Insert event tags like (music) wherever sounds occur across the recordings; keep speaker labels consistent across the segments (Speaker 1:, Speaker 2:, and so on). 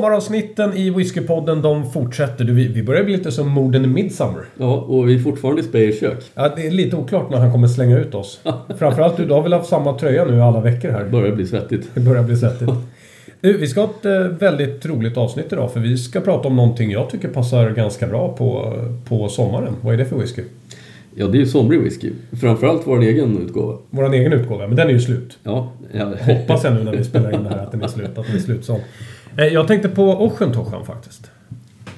Speaker 1: Sommaravsnitten i Whiskypodden de fortsätter. Du, vi, börjar bli lite som morden i Midsummer.
Speaker 2: Ja, och vi är fortfarande i Speyers kök.
Speaker 1: Ja, det är lite oklart när han kommer slänga ut oss. Framförallt du, du har väl haft samma tröja nu alla veckor här.
Speaker 2: Det börjar bli svettigt.
Speaker 1: Det börjar bli svettigt. Du, vi ska ha ett eh, väldigt roligt avsnitt idag för vi ska prata om någonting jag tycker passar ganska bra på, på sommaren. Vad är det för whisky?
Speaker 2: Ja, det är ju somrig whisky. Framförallt vår egen utgåva.
Speaker 1: Vår egen utgåva, men den är ju slut.
Speaker 2: Ja, ja.
Speaker 1: Hoppas jag nu när vi spelar in det här att den är slut, att den är slutsåld. Eh, Jag tänkte på Oschentoshan faktiskt.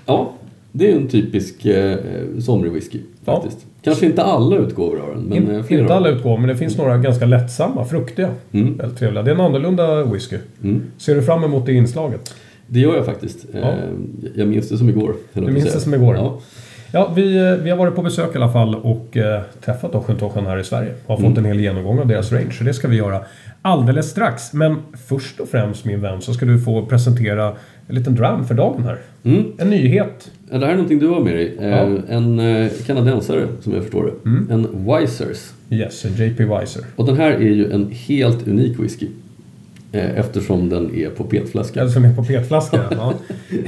Speaker 2: ja det är en typisk eh, somrig whisky
Speaker 1: Ja.
Speaker 2: faktiskt. Kanske inte alla utgåvor har den, men
Speaker 1: In,
Speaker 2: eh, flera
Speaker 1: inte
Speaker 2: av
Speaker 1: alla utgåvor, men det finns några ganska lättsamma, fruktiga.
Speaker 2: Mm.
Speaker 1: Väldigt trevliga. Det är en annorlunda whisky.
Speaker 2: Mm.
Speaker 1: Ser du fram emot det inslaget?
Speaker 2: Det gör jag faktiskt.
Speaker 1: Ja.
Speaker 2: Eh, Jag minns det som igår.
Speaker 1: Du minns det som igår?
Speaker 2: Ja.
Speaker 1: Ja, vi, eh, vi har varit på besök i alla fall och eh, träffat Oschentoshan här i Sverige. Har fått
Speaker 2: Mm.
Speaker 1: en hel genomgång av deras range, så det ska vi göra alldeles strax. Men först och främst min vän så ska du få presentera en liten dram för dagen här.
Speaker 2: Mm.
Speaker 1: En nyhet.
Speaker 2: Ja, Det här är någonting du har med dig. Eh,
Speaker 1: Ja.
Speaker 2: En eh, kanadensare, som jag förstår det.
Speaker 1: Mm.
Speaker 2: En Wisers.
Speaker 1: Yes, en JP Weiser.
Speaker 2: Och den här är ju en helt unik whisky. Eh, Eftersom den är på petflaska.
Speaker 1: Eller som är på petflaska. (laughs) ja.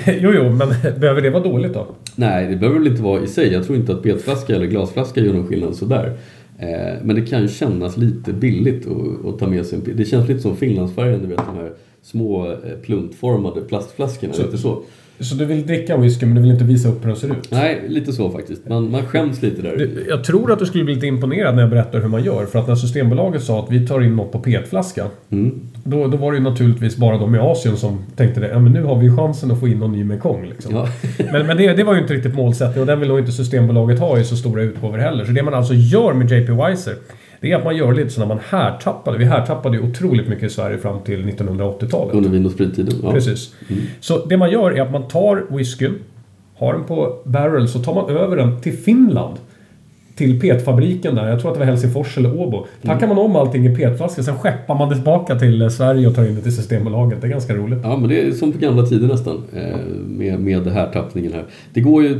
Speaker 1: Jo, jo, men behöver det vara dåligt då?
Speaker 2: Nej, det behöver väl inte vara i sig. Jag tror inte att petflaska eller glasflaska gör någon skillnad sådär. Eh, Men det kan ju kännas lite billigt att, ta med sig en. Det känns lite som Finlandsfärgen, du vet de här små eh, pluntformade plastflaskorna.
Speaker 1: Så-
Speaker 2: lite så.
Speaker 1: Så du vill dricka whisky men du vill inte visa upp hur den ser ut?
Speaker 2: Nej, lite så faktiskt. Man, man skäms lite där.
Speaker 1: Du, Jag tror att du skulle bli lite imponerad när jag berättar hur man gör. För att när Systembolaget sa att vi tar in något på petflaska.
Speaker 2: Mm.
Speaker 1: Då, då var det ju naturligtvis bara de i Asien som tänkte det. Ja men nu har vi chansen att få in någon ny Mekong liksom.
Speaker 2: Ja. (laughs)
Speaker 1: Men, men det, det var ju inte riktigt målsättning och den vill nog inte Systembolaget ha i så stora utgåvor heller. Så det man alltså gör med JP Weiser det är att man gör lite så när man härtappade. Vi härtappade ju otroligt mycket i Sverige fram till 1980-talet.
Speaker 2: Under vin och sprittiden. Ja.
Speaker 1: Precis. Så det man gör är att man tar whiskyn, har den på barrel, så tar man över den till Finland. Till petfabriken där, jag tror att det var Helsingfors eller Åbo. Packar man om allting i petflaskor, sen skeppar man det tillbaka till eh, Sverige och tar in det till Systembolaget. Det är ganska roligt.
Speaker 2: Ja, men det är som på gamla tider nästan. Eh, med, med det här tappningen här. Det går ju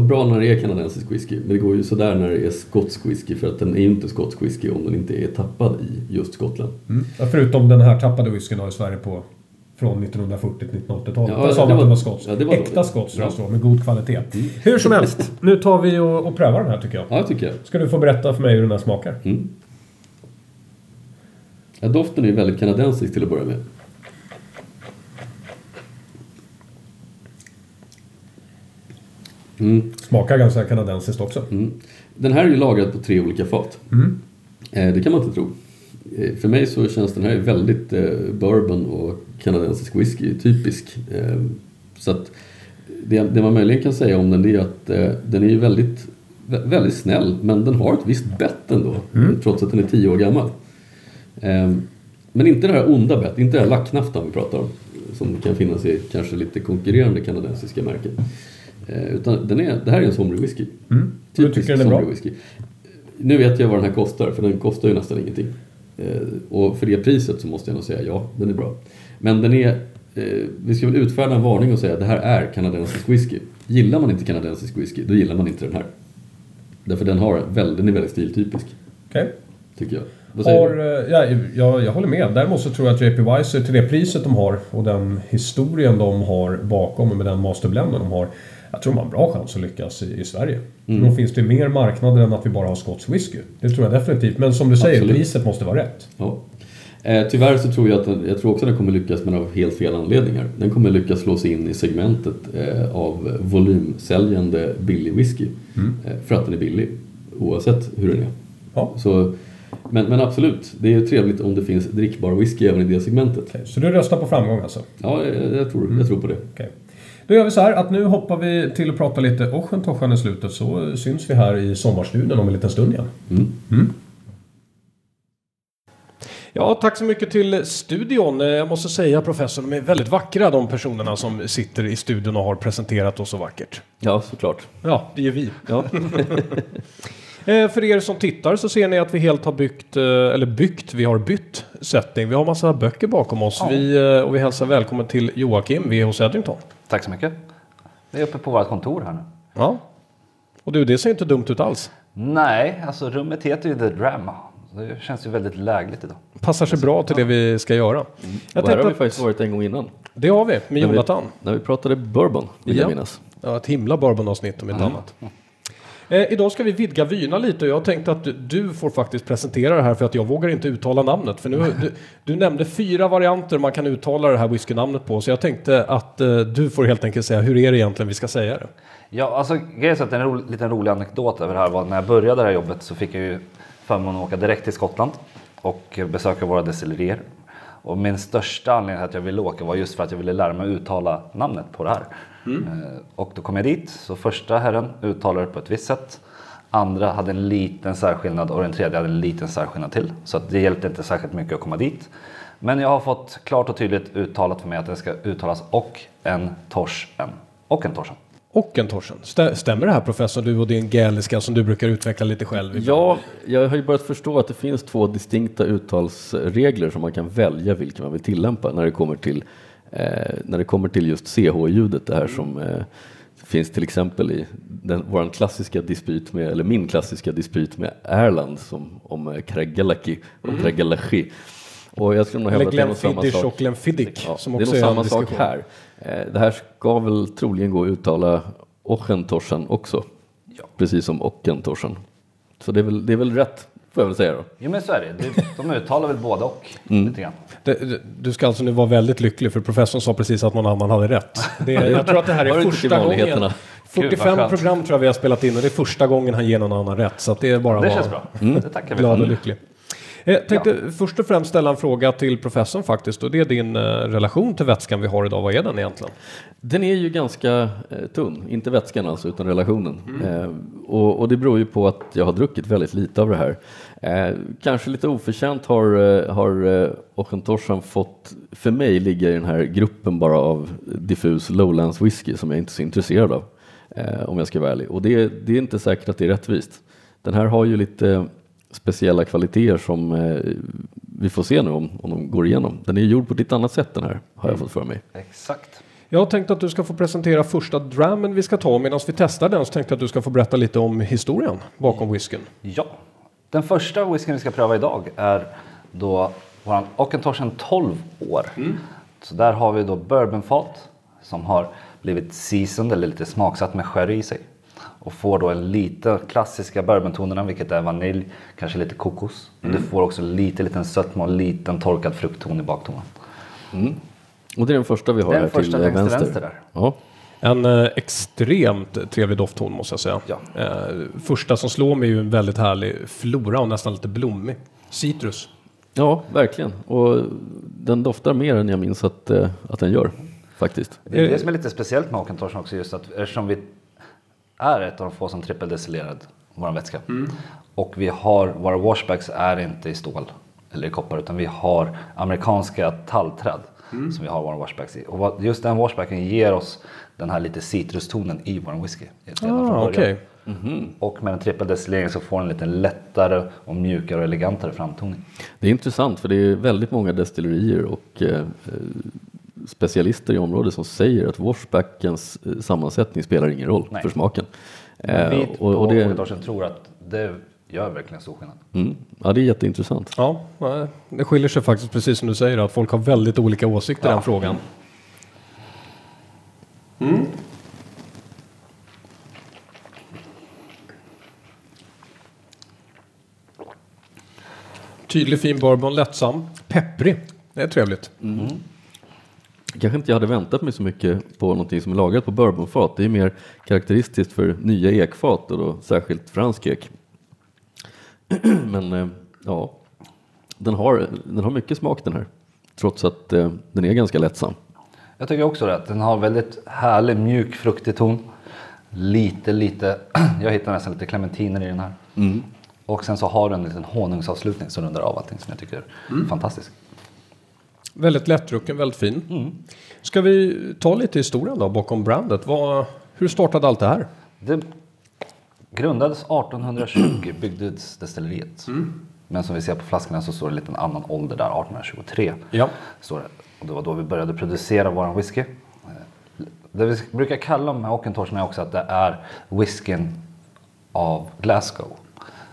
Speaker 2: bra när det är kanadensisk whisky. Men det går ju sådär när det är skotsk whisky. För att den är ju inte skotsk whisky om den inte är tappad i just Skottland.
Speaker 1: Ja, förutom den här tappade whiskyn har i Sverige på från 1940 till 1980-talet.
Speaker 2: Ja,
Speaker 1: Där sa man att det var skotsk.
Speaker 2: ja, var-
Speaker 1: Äkta skotsk
Speaker 2: Ja.
Speaker 1: står, med god kvalitet. Hur som helst, nu tar vi och, och prövar den här tycker jag.
Speaker 2: Ja, tycker jag.
Speaker 1: Ska du få berätta för mig hur den här smakar?
Speaker 2: Mm. Ja, doften är ju väldigt kanadensisk till att börja med. Mm.
Speaker 1: Smakar ganska kanadensiskt också.
Speaker 2: Mm. Den här är ju lagrad på tre olika fat.
Speaker 1: Mm.
Speaker 2: Eh, det kan man inte tro. Eh, för mig så känns den här väldigt eh, bourbon och kanadensisk whisky typisk. Så att det, det man möjligen kan säga om den är att den är ju väldigt, vä- väldigt snäll men den har ett visst bett ändå. Trots att den är tio år gammal. Men inte det här onda bett, inte det här lacknaftan vi pratar om. Som kan finnas i kanske lite konkurrerande kanadensiska märken. Eh, utan den är, det här är en somrig whisky.
Speaker 1: Mm. Och du
Speaker 2: Typisk
Speaker 1: tycker bra?
Speaker 2: somrig whisky. Nu vet jag vad den här kostar, för den kostar ju nästan ingenting. Eh, och för det priset så måste jag nog säga ja, den är bra. Men den är, eh, vi ska väl utfärda en varning och säga att det här är kanadensisk whisky. Gillar man inte kanadensisk whisky, då gillar man inte den här. Därför den, har den är väldigt stiltypisk,
Speaker 1: Okej.
Speaker 2: tycker jag.
Speaker 1: Har, ja, jag, jag håller med. Däremot så tror jag att JP Weiser till det priset de har och den historien de har bakom med den masterblenden de har. Jag tror de har en bra chans att lyckas i, i Sverige.
Speaker 2: Mm.
Speaker 1: Då finns det mer marknader än att vi bara har skotsk whisky. Det tror jag definitivt. Men som du säger,
Speaker 2: Absolut.
Speaker 1: priset måste vara rätt.
Speaker 2: Ja. Eh, tyvärr så tror jag att den, jag tror också att den kommer lyckas men av helt fel anledningar. Den kommer lyckas slå sig in i segmentet eh, av volymsäljande billig whisky. Eh, för att den är billig, oavsett hur den är.
Speaker 1: Ja.
Speaker 2: Så, men, men absolut, det är ju trevligt om det finns drickbar whisky även i det segmentet.
Speaker 1: Okej, Så du röstar på framgång alltså?
Speaker 2: Ja, jag, jag, tror, jag tror på det.
Speaker 1: Okej. Då gör vi så här att nu hoppar vi till att prata lite Oschentoshan i slutet så syns vi här i sommarstudion om en liten stund igen.
Speaker 2: Mm.
Speaker 1: Ja, tack så mycket till studion. Eh, Jag måste säga professor, de är väldigt vackra de personerna som sitter i studion och har presenterat oss så vackert.
Speaker 2: Ja, såklart.
Speaker 1: Ja, det är vi.
Speaker 2: Ja. (laughs)
Speaker 1: Eh, För er som tittar så ser ni att vi helt har byggt, eh, eller byggt, vi har bytt setting. Vi har massa böcker bakom oss.
Speaker 3: Ja.
Speaker 1: Vi, och vi hälsar välkommen till Joakim, vi är hos Edrington.
Speaker 3: Tack så mycket. Vi är uppe på vårt kontor här nu.
Speaker 1: Ja. Och du, det ser inte dumt ut alls.
Speaker 3: Nej, alltså rummet heter ju The Dram. Så det känns ju väldigt lägligt idag.
Speaker 1: Passar sig bra till det vi ska göra. Jag
Speaker 2: Och här har vi
Speaker 1: att,
Speaker 2: faktiskt varit en gång innan.
Speaker 1: det har vi, med
Speaker 2: När vi-
Speaker 1: Jonathan.
Speaker 2: När vi pratade bourbon, vill
Speaker 1: Ja.
Speaker 2: jag minnas.
Speaker 1: Ja, ett himla bourbonavsnitt om inte annat. Eh, idag ska vi vidga vyerna lite och jag tänkte att du, du får faktiskt presentera det här för att jag vågar inte uttala namnet. För nu, du, du nämnde fyra varianter man kan uttala det här whiskynamnet på så jag tänkte att eh, du får helt enkelt säga hur är det egentligen vi ska säga det?
Speaker 3: Ja, alltså grejen är så att en ro, liten rolig anekdot över det här var när jag började det här jobbet så fick jag ju förmånen att åka direkt till Skottland och besöka våra destillerier. Och min största anledning till att jag ville åka var just för att jag ville lära mig uttala namnet på det här. Eh, Och då kom jag dit, så första herren uttalade det på ett visst sätt. Andra hade en liten särskillnad och den tredje hade en liten särskillnad till. Så att det hjälpte inte särskilt mycket att komma dit. Men jag har fått klart och tydligt uttalat för mig att det ska uttalas och en torsen. Och en torsen.
Speaker 1: Och en torsen. Stä- Stämmer det här professor, du och din gaeliska som du brukar utveckla lite själv? ibland?
Speaker 2: Ja, jag har ju börjat förstå att det finns två distinkta uttalsregler som man kan välja vilken man vill tillämpa när det kommer till, när det kommer till just CH-ljudet. Det här som eh, finns till exempel i den, vår klassiska dispyt med, eller min klassiska dispyt med Erland som, om eh, Kregelaki och mm. Kregelaki. Och jag skulle nog hävda att det är nog samma sak.
Speaker 1: och Glenfiddich
Speaker 2: Ja,
Speaker 1: som
Speaker 2: det är
Speaker 1: också
Speaker 2: nog
Speaker 1: är en
Speaker 2: samma sak här. Eh, Det här ska väl troligen gå att uttala Ochentorsen också. Precis som Ockentorsen. Så det är, väl, det är väl rätt, får jag väl säga då.
Speaker 3: Jo men så är det. De uttalar väl båda och lite grann.
Speaker 1: Det, det- du ska alltså nu vara väldigt lycklig för professorn sa precis att någon annan hade rätt. Det, jag tror att det här är (laughs) första gången.
Speaker 2: vanligheterna?
Speaker 3: Gud,
Speaker 1: 45
Speaker 3: vad skönt.
Speaker 1: program tror jag vi har spelat in och det är första gången han ger någon annan rätt. Så att det är bara att vara
Speaker 3: vi
Speaker 1: glad och lycklig. Jag tänkte först och främst ställa en fråga till professorn faktiskt och det är din eh, relation till vätskan vi har idag. Vad är den egentligen?
Speaker 2: Den är ju ganska eh, tunn, inte vätskan alltså utan relationen. Eh, och, och det beror ju på att jag har druckit väldigt lite av det här. Kanske lite oförtjänt har, har Ochentorsan fått, för mig ligga i den här gruppen bara av diffus lowlands whisky som jag inte är så intresserad av. Om jag ska vara ärlig. Och det, det är inte säkert att det är rättvist. Den här har ju lite speciella kvaliteter som eh, vi får se nu om, om de går igenom. Den är gjord på ett lite annat sätt den här, har jag fått för mig.
Speaker 3: Exakt.
Speaker 1: Jag har tänkt att du ska få presentera första drammen vi ska ta. Medan vi testar den så tänkte jag att du ska få berätta lite om historien bakom whiskyn.
Speaker 3: Ja. Den första whiskyn vi ska pröva idag är då våran Ockentorsen 12 år. Så där har vi då bourbonfat som har blivit seasoned eller lite smaksatt med sherry i sig. Och får då en lite klassiska bourbontonerna vilket är vanilj, kanske lite kokos. Men du får också lite liten sötma och liten torkad fruktton i baktonen.
Speaker 2: Och det är den första vi har
Speaker 3: Den
Speaker 2: här
Speaker 3: första till
Speaker 2: vänster.
Speaker 3: vänster där.
Speaker 2: Ja.
Speaker 1: En eh, extremt trevlig doftton måste jag säga.
Speaker 3: Ja.
Speaker 1: Eh, första som slår mig är ju en väldigt härlig flora och nästan lite blommig. Citrus.
Speaker 2: ja, verkligen. Och den doftar mer än jag minns att, eh, att den gör, faktiskt.
Speaker 3: Det är det som är lite speciellt med Ockentorsen också just att eftersom vi är ett av de få som trippeldestillerad vår vätska. Och vi har, våra washbacks är inte i stål eller i koppar utan vi har amerikanska tallträd som vi har våra washbacks i. Och just den washbacken ger oss den här lite citrustonen i vår whisky.
Speaker 1: Ah,
Speaker 3: början.
Speaker 1: okej.
Speaker 3: Och med en trippeldestillering så får den en lite lättare och mjukare och elegantare framtoning.
Speaker 2: Det är intressant för det är väldigt många destillerier och eh, eh, specialister i området som säger att washbackens eh, sammansättning spelar ingen roll
Speaker 3: Nej.
Speaker 2: för smaken.
Speaker 3: Vi
Speaker 2: Eh,
Speaker 3: på
Speaker 2: och, och det,
Speaker 3: Ockentorsen tror att det gör verkligen stor skillnad.
Speaker 2: mm, ja, det är jätteintressant.
Speaker 1: Ja, nej, det skiljer sig faktiskt precis som du säger att folk har väldigt olika åsikter i
Speaker 3: Ja.
Speaker 1: den frågan. Tydlig fin bourbon, lättsam, pepprig. Det är trevligt.
Speaker 2: Kanske inte jag hade väntat mig så mycket på någonting som är lagrat på bourbonfat. Det är mer karaktäristiskt för nya ekfat och då särskilt fransk ek. (clears throat) Men eh, ja, den har, den har mycket smak den här. Trots att eh, den är ganska lättsam.
Speaker 3: Jag tycker också det. att Den har väldigt härlig mjuk fruktig ton. Lite, lite, (clears throat) jag hittar nästan lite clementiner i den här. Och sen så har den en liten honungsavslutning som rundar av allting som jag tycker är fantastisk.
Speaker 1: Väldigt lättdrucken, väldigt fin. Ska vi ta lite historien då bakom brandet? Vad, hur startade allt det här?
Speaker 3: Det grundades 1820, byggdes destilleriet. Men som vi ser på flaskorna så står det lite en annan ålder där, 1823.
Speaker 1: Ja.
Speaker 3: Står det. Och det var då vi började producera våran whisky. Det vi brukar kalla med Ockentorsen är också att det är whiskyn av Glasgow.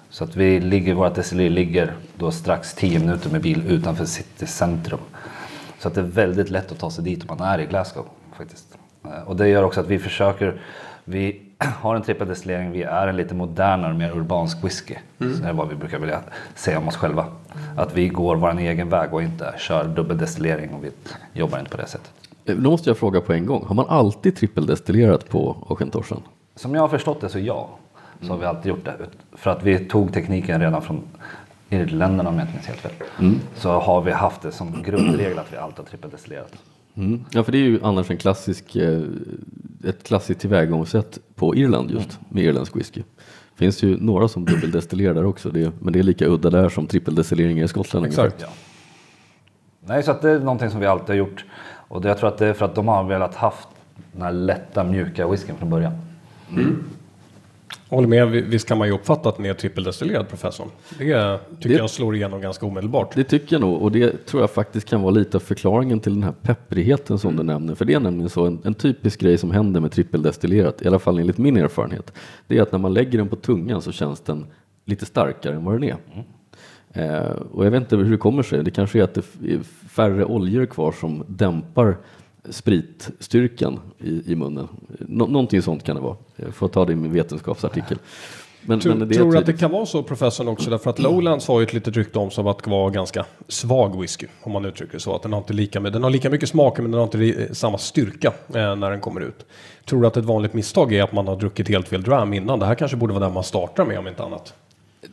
Speaker 3: Så att vi ligger, vårt destilleri ligger då strax 10 minuter med bil utanför city centrum. Så att det är väldigt lätt att ta sig dit om man är i Glasgow faktiskt. Eh, Och det gör också att vi försöker, vi (clears throat) har en trippeldestillering, vi är en lite modernare, mer urbansk whisky. Så det är vad vi brukar vilja säga om oss själva. Att vi går vår egen väg och inte kör dubbeldestillering och vi jobbar inte på det sättet.
Speaker 2: Eh, Då måste jag fråga på en gång. Har man alltid trippeldestillerat på Auchentorsen?
Speaker 3: Som jag har förstått det så ja, så har vi alltid gjort det. För att vi tog tekniken redan från Irländarna om jag inte minns helt fel. Så har vi haft det som grundregel att vi alltid har trippeldestillerat.
Speaker 2: Mm. Ja, för det är ju annars en klassisk, eh, ett klassiskt tillvägagångssätt på Irland just med irländsk whisky. Det finns ju några som dubbeldestillerar där också, det, men det är lika udda där som trippeldestillering i Skottland.
Speaker 1: Exakt.
Speaker 3: Ja. Nej, så att det är någonting som vi alltid har gjort. Och det, jag tror att det är för att de har velat haft den här lätta, mjuka whiskyn från början.
Speaker 1: Håller med, vi- visst kan man ju uppfatta att den är trippeldestillerad professorn. Det tycker
Speaker 2: Det-
Speaker 1: jag slår igenom ganska omedelbart.
Speaker 2: Det tycker jag nog och det tror jag faktiskt kan vara lite förklaringen till den här pepprigheten som du nämner. För det är nämligen så en, en typisk grej som händer med trippeldestillerat, i alla fall enligt min erfarenhet, det är att när man lägger den på tungan så känns den lite starkare än vad den är. Eh, och jag vet inte hur det kommer sig, det kanske är att det är färre oljor kvar som dämpar spritstyrkan i, i munnen. Nå, någonting sånt kan det vara. Jag får ta det i min vetenskapsartikel. Men,
Speaker 1: Tror,
Speaker 2: men
Speaker 1: tror du att det kan vara så professorn också därför att Lowlands har ju ett litet rykte om av att vara ganska svag whisky om man uttrycker det så. Att den har inte lika, den har lika mycket smak men den har inte samma styrka eh, när den kommer ut. Tror du att ett vanligt misstag är att man har druckit helt fel dram innan? Det här kanske borde vara den man startar med om inte annat.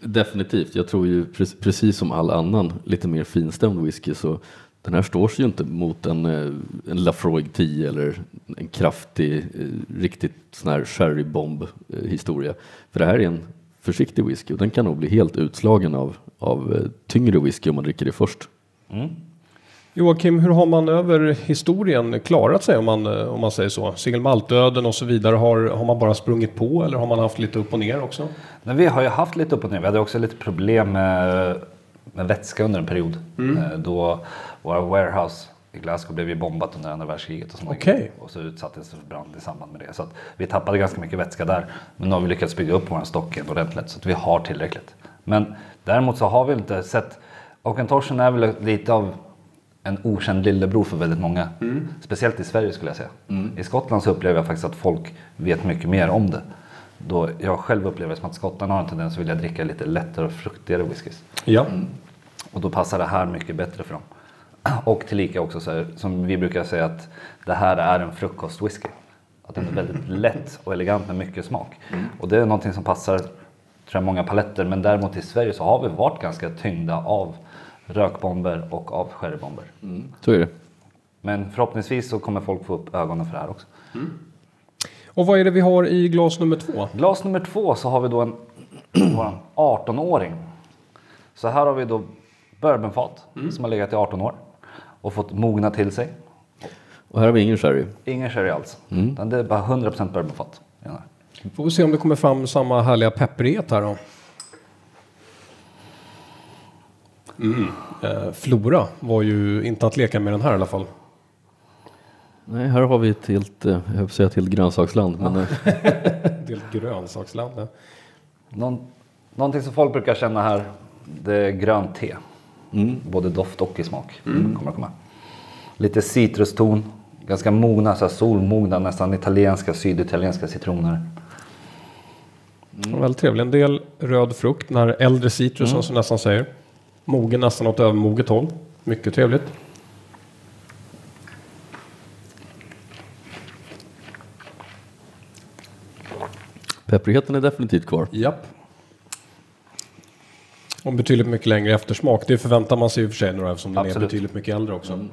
Speaker 2: Definitivt. Jag tror ju pre- precis som all annan lite mer finstämd whisky så den här står sig ju inte mot en, eh, en Lafroig 10 eller en kraftig, eh, riktigt sån här sherrybomb eh, historia. För det här är en försiktig whisky och den kan nog bli helt utslagen av, av eh, tyngre whisky om man dricker det först.
Speaker 1: Joakim, hur har man över historien klarat sig om man, om man säger så? Singelmaltdöden och så vidare, har, har man bara sprungit på eller har man haft lite upp och ner också?
Speaker 3: Men vi har ju haft lite upp och ner. Vi hade också lite problem med, med vätska under en period. Eh, Då våra warehouse i Glasgow blev ju bombat under andra världskriget. Och, såna grejer. och så utsattes för brand i samband med det. Så vi tappade ganska mycket vätska där. Men nu har vi lyckats bygga upp vår stock ordentligt så att vi har tillräckligt. Men däremot så har vi inte sett... Auchentorsen är väl lite av en okänd lillebror för väldigt många. Speciellt i Sverige skulle jag säga. I Skottland så upplever jag faktiskt att folk vet mycket mer om det. Då jag själv upplever det som att skottarna har en tendens att vilja dricka lite lättare och fruktigare whiskys.
Speaker 1: Ja.
Speaker 3: Och då passar det här mycket bättre för dem. Och tillika också så här, som vi brukar säga att det här är en frukostwhisky. Att den är väldigt lätt och elegant med mycket smak. Och det är någonting som passar tror jag, många paletter. Men däremot i Sverige så har vi varit ganska tyngda av rökbomber och av sherrybomber.
Speaker 2: Så är det.
Speaker 3: Men förhoppningsvis så kommer folk få upp ögonen för det här också.
Speaker 1: Och vad är det vi har i glas nummer två?
Speaker 3: Glas nummer två så har vi då en (clears throat) våran 18-åring. Så här har vi då bourbonfat som har legat i 18 år och fått mogna till sig.
Speaker 2: Och här har vi ingen sherry.
Speaker 3: Ingen sherry alls. Utan det är bara 100% bourbonfat. i den här.
Speaker 1: Får vi se om det kommer fram samma härliga pepprighet här då. Mm. Eh, Flora var ju inte att leka med den här i alla fall.
Speaker 2: Nej, här har vi ett helt, eh, jag höll säga ett helt grönsaksland. Men, eh, (laughs)
Speaker 1: En del grönsaksland. ja.
Speaker 3: Någon, någonting som folk brukar känna här, det är grönt te. Både doft och i smak. Kommer att komma. Lite citruston, ganska mogna, så här solmogna, nästan italienska, syditalienska citroner.
Speaker 1: Mm. Väldigt trevlig. En del röd frukt, den här äldre citrusen som nästan säger. Mogen nästan åt övermoget håll. Mycket trevligt.
Speaker 2: pepprigheten är definitivt kvar.
Speaker 1: Japp. Och betydligt mycket längre eftersmak. Det förväntar man sig i och för sig nu eftersom den är
Speaker 3: Absolut.
Speaker 1: betydligt mycket äldre också.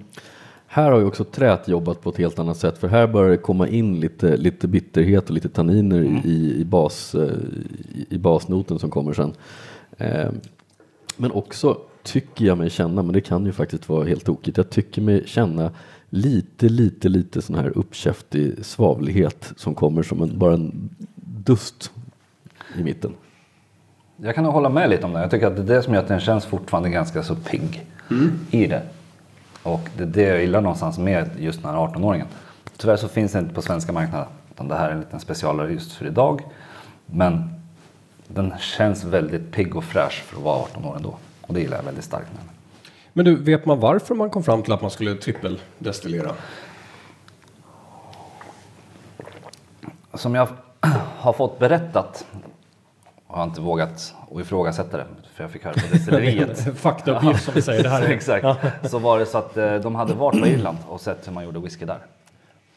Speaker 2: Här har ju också träet jobbat på ett helt annat sätt för här börjar det komma in lite, lite bitterhet och lite tanniner i, i, bas, eh, i, i basnoten som kommer sen. Eh, men också tycker jag mig känna, men det kan ju faktiskt vara helt tokigt, jag tycker mig känna lite, lite, lite sån här uppkäftig svavlighet som kommer som en, bara en dust i mitten.
Speaker 3: Jag kan hålla med lite om det. Jag tycker att det är det som gör att den känns fortfarande ganska så pigg i det. Och det är det jag gillar någonstans med just den här 18-åringen. Tyvärr så finns det inte på svenska marknaden. Utan det här är en liten specialare just för idag. Men den känns väldigt pigg och fräsch för att vara 18 år ändå. Och det gillar jag väldigt starkt med.
Speaker 1: Men du, vet man varför man kom fram till att man skulle trippeldestillera?
Speaker 3: Som jag (clears throat) har fått berättat har jag inte vågat att ifrågasätta det. För jag fick höra på destilleriet. (laughs)
Speaker 1: Faktauppgift som vi säger. Det här (laughs) är.
Speaker 3: Exakt. Så var det så att eh, de hade varit på Irland och sett hur man gjorde whisky där.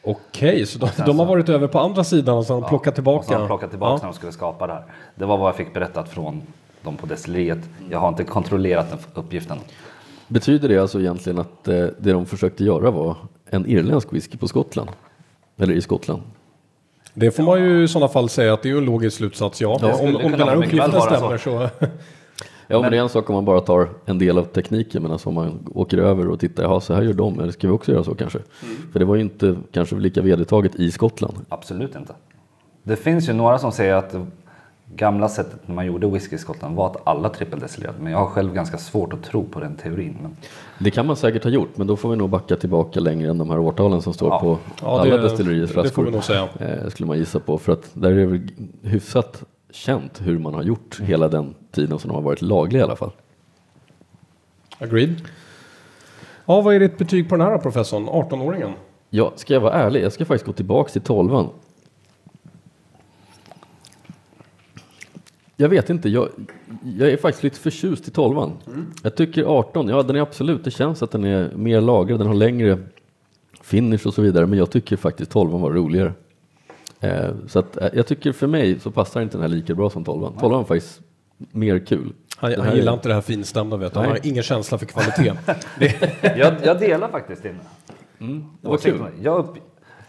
Speaker 1: Okej, så de, de har varit över på andra sidan och så har de plockat
Speaker 3: Och så
Speaker 1: tillbaka.
Speaker 3: har de plockat tillbaka
Speaker 1: Ja.
Speaker 3: när de skulle skapa det här. Det var vad jag fick berättat från dem på destilleriet. Jag har inte kontrollerat den uppgiften.
Speaker 2: Betyder det alltså egentligen att eh, det de försökte göra var en irländsk whisky på Skottland? Eller i Skottland?
Speaker 1: Det får man ju i sådana fall säga att det är ju en logisk slutsats, ja.
Speaker 3: Det
Speaker 1: om om den här uppgiften stämmer så.
Speaker 2: Ja, men, det är en sak om man bara tar en del av tekniken, men alltså om man åker över och tittar, jaha, så här gör de, eller ska vi också göra så kanske? För det var ju inte kanske lika vedertaget i Skottland.
Speaker 3: Absolut inte. Det finns ju några som säger att gamla sättet när man gjorde whisky i Skottland var att alla trippeldestillerade. Men jag har själv ganska svårt att tro på den teorin. Men
Speaker 2: Det kan man säkert ha gjort, men då får vi nog backa tillbaka längre än de här årtalen som står
Speaker 3: Ja.
Speaker 2: på
Speaker 1: Ja,
Speaker 2: alla destilleriers
Speaker 1: det får
Speaker 2: flaskor.
Speaker 1: vi nog säga.
Speaker 2: Eh, skulle man gissa på, för att där är det väl hyfsat känt hur man har gjort hela den tiden som de har varit lagliga i alla fall.
Speaker 1: Agreed. Ja, vad är ditt betyg på den här professorn? 18-åringen?
Speaker 2: Ja, ska jag vara ärlig, jag ska faktiskt gå tillbaks till tolvan. Jag vet inte, jag, jag är faktiskt lite förtjust i tolvan. Jag tycker 18, ja den är absolut, det känns att den är mer lagrad, den har längre finish och så vidare, men jag tycker faktiskt 12 var roligare. Eh, så att, eh, jag tycker för mig så passar inte den här lika bra som 12 12 var faktiskt mer kul.
Speaker 1: Han, han gillar
Speaker 2: är-
Speaker 1: inte det här finstämda vet du. Han har ingen känsla för kvalitet. (laughs)
Speaker 3: jag, jag delar faktiskt din
Speaker 2: Det var kul.
Speaker 3: Jag, upp,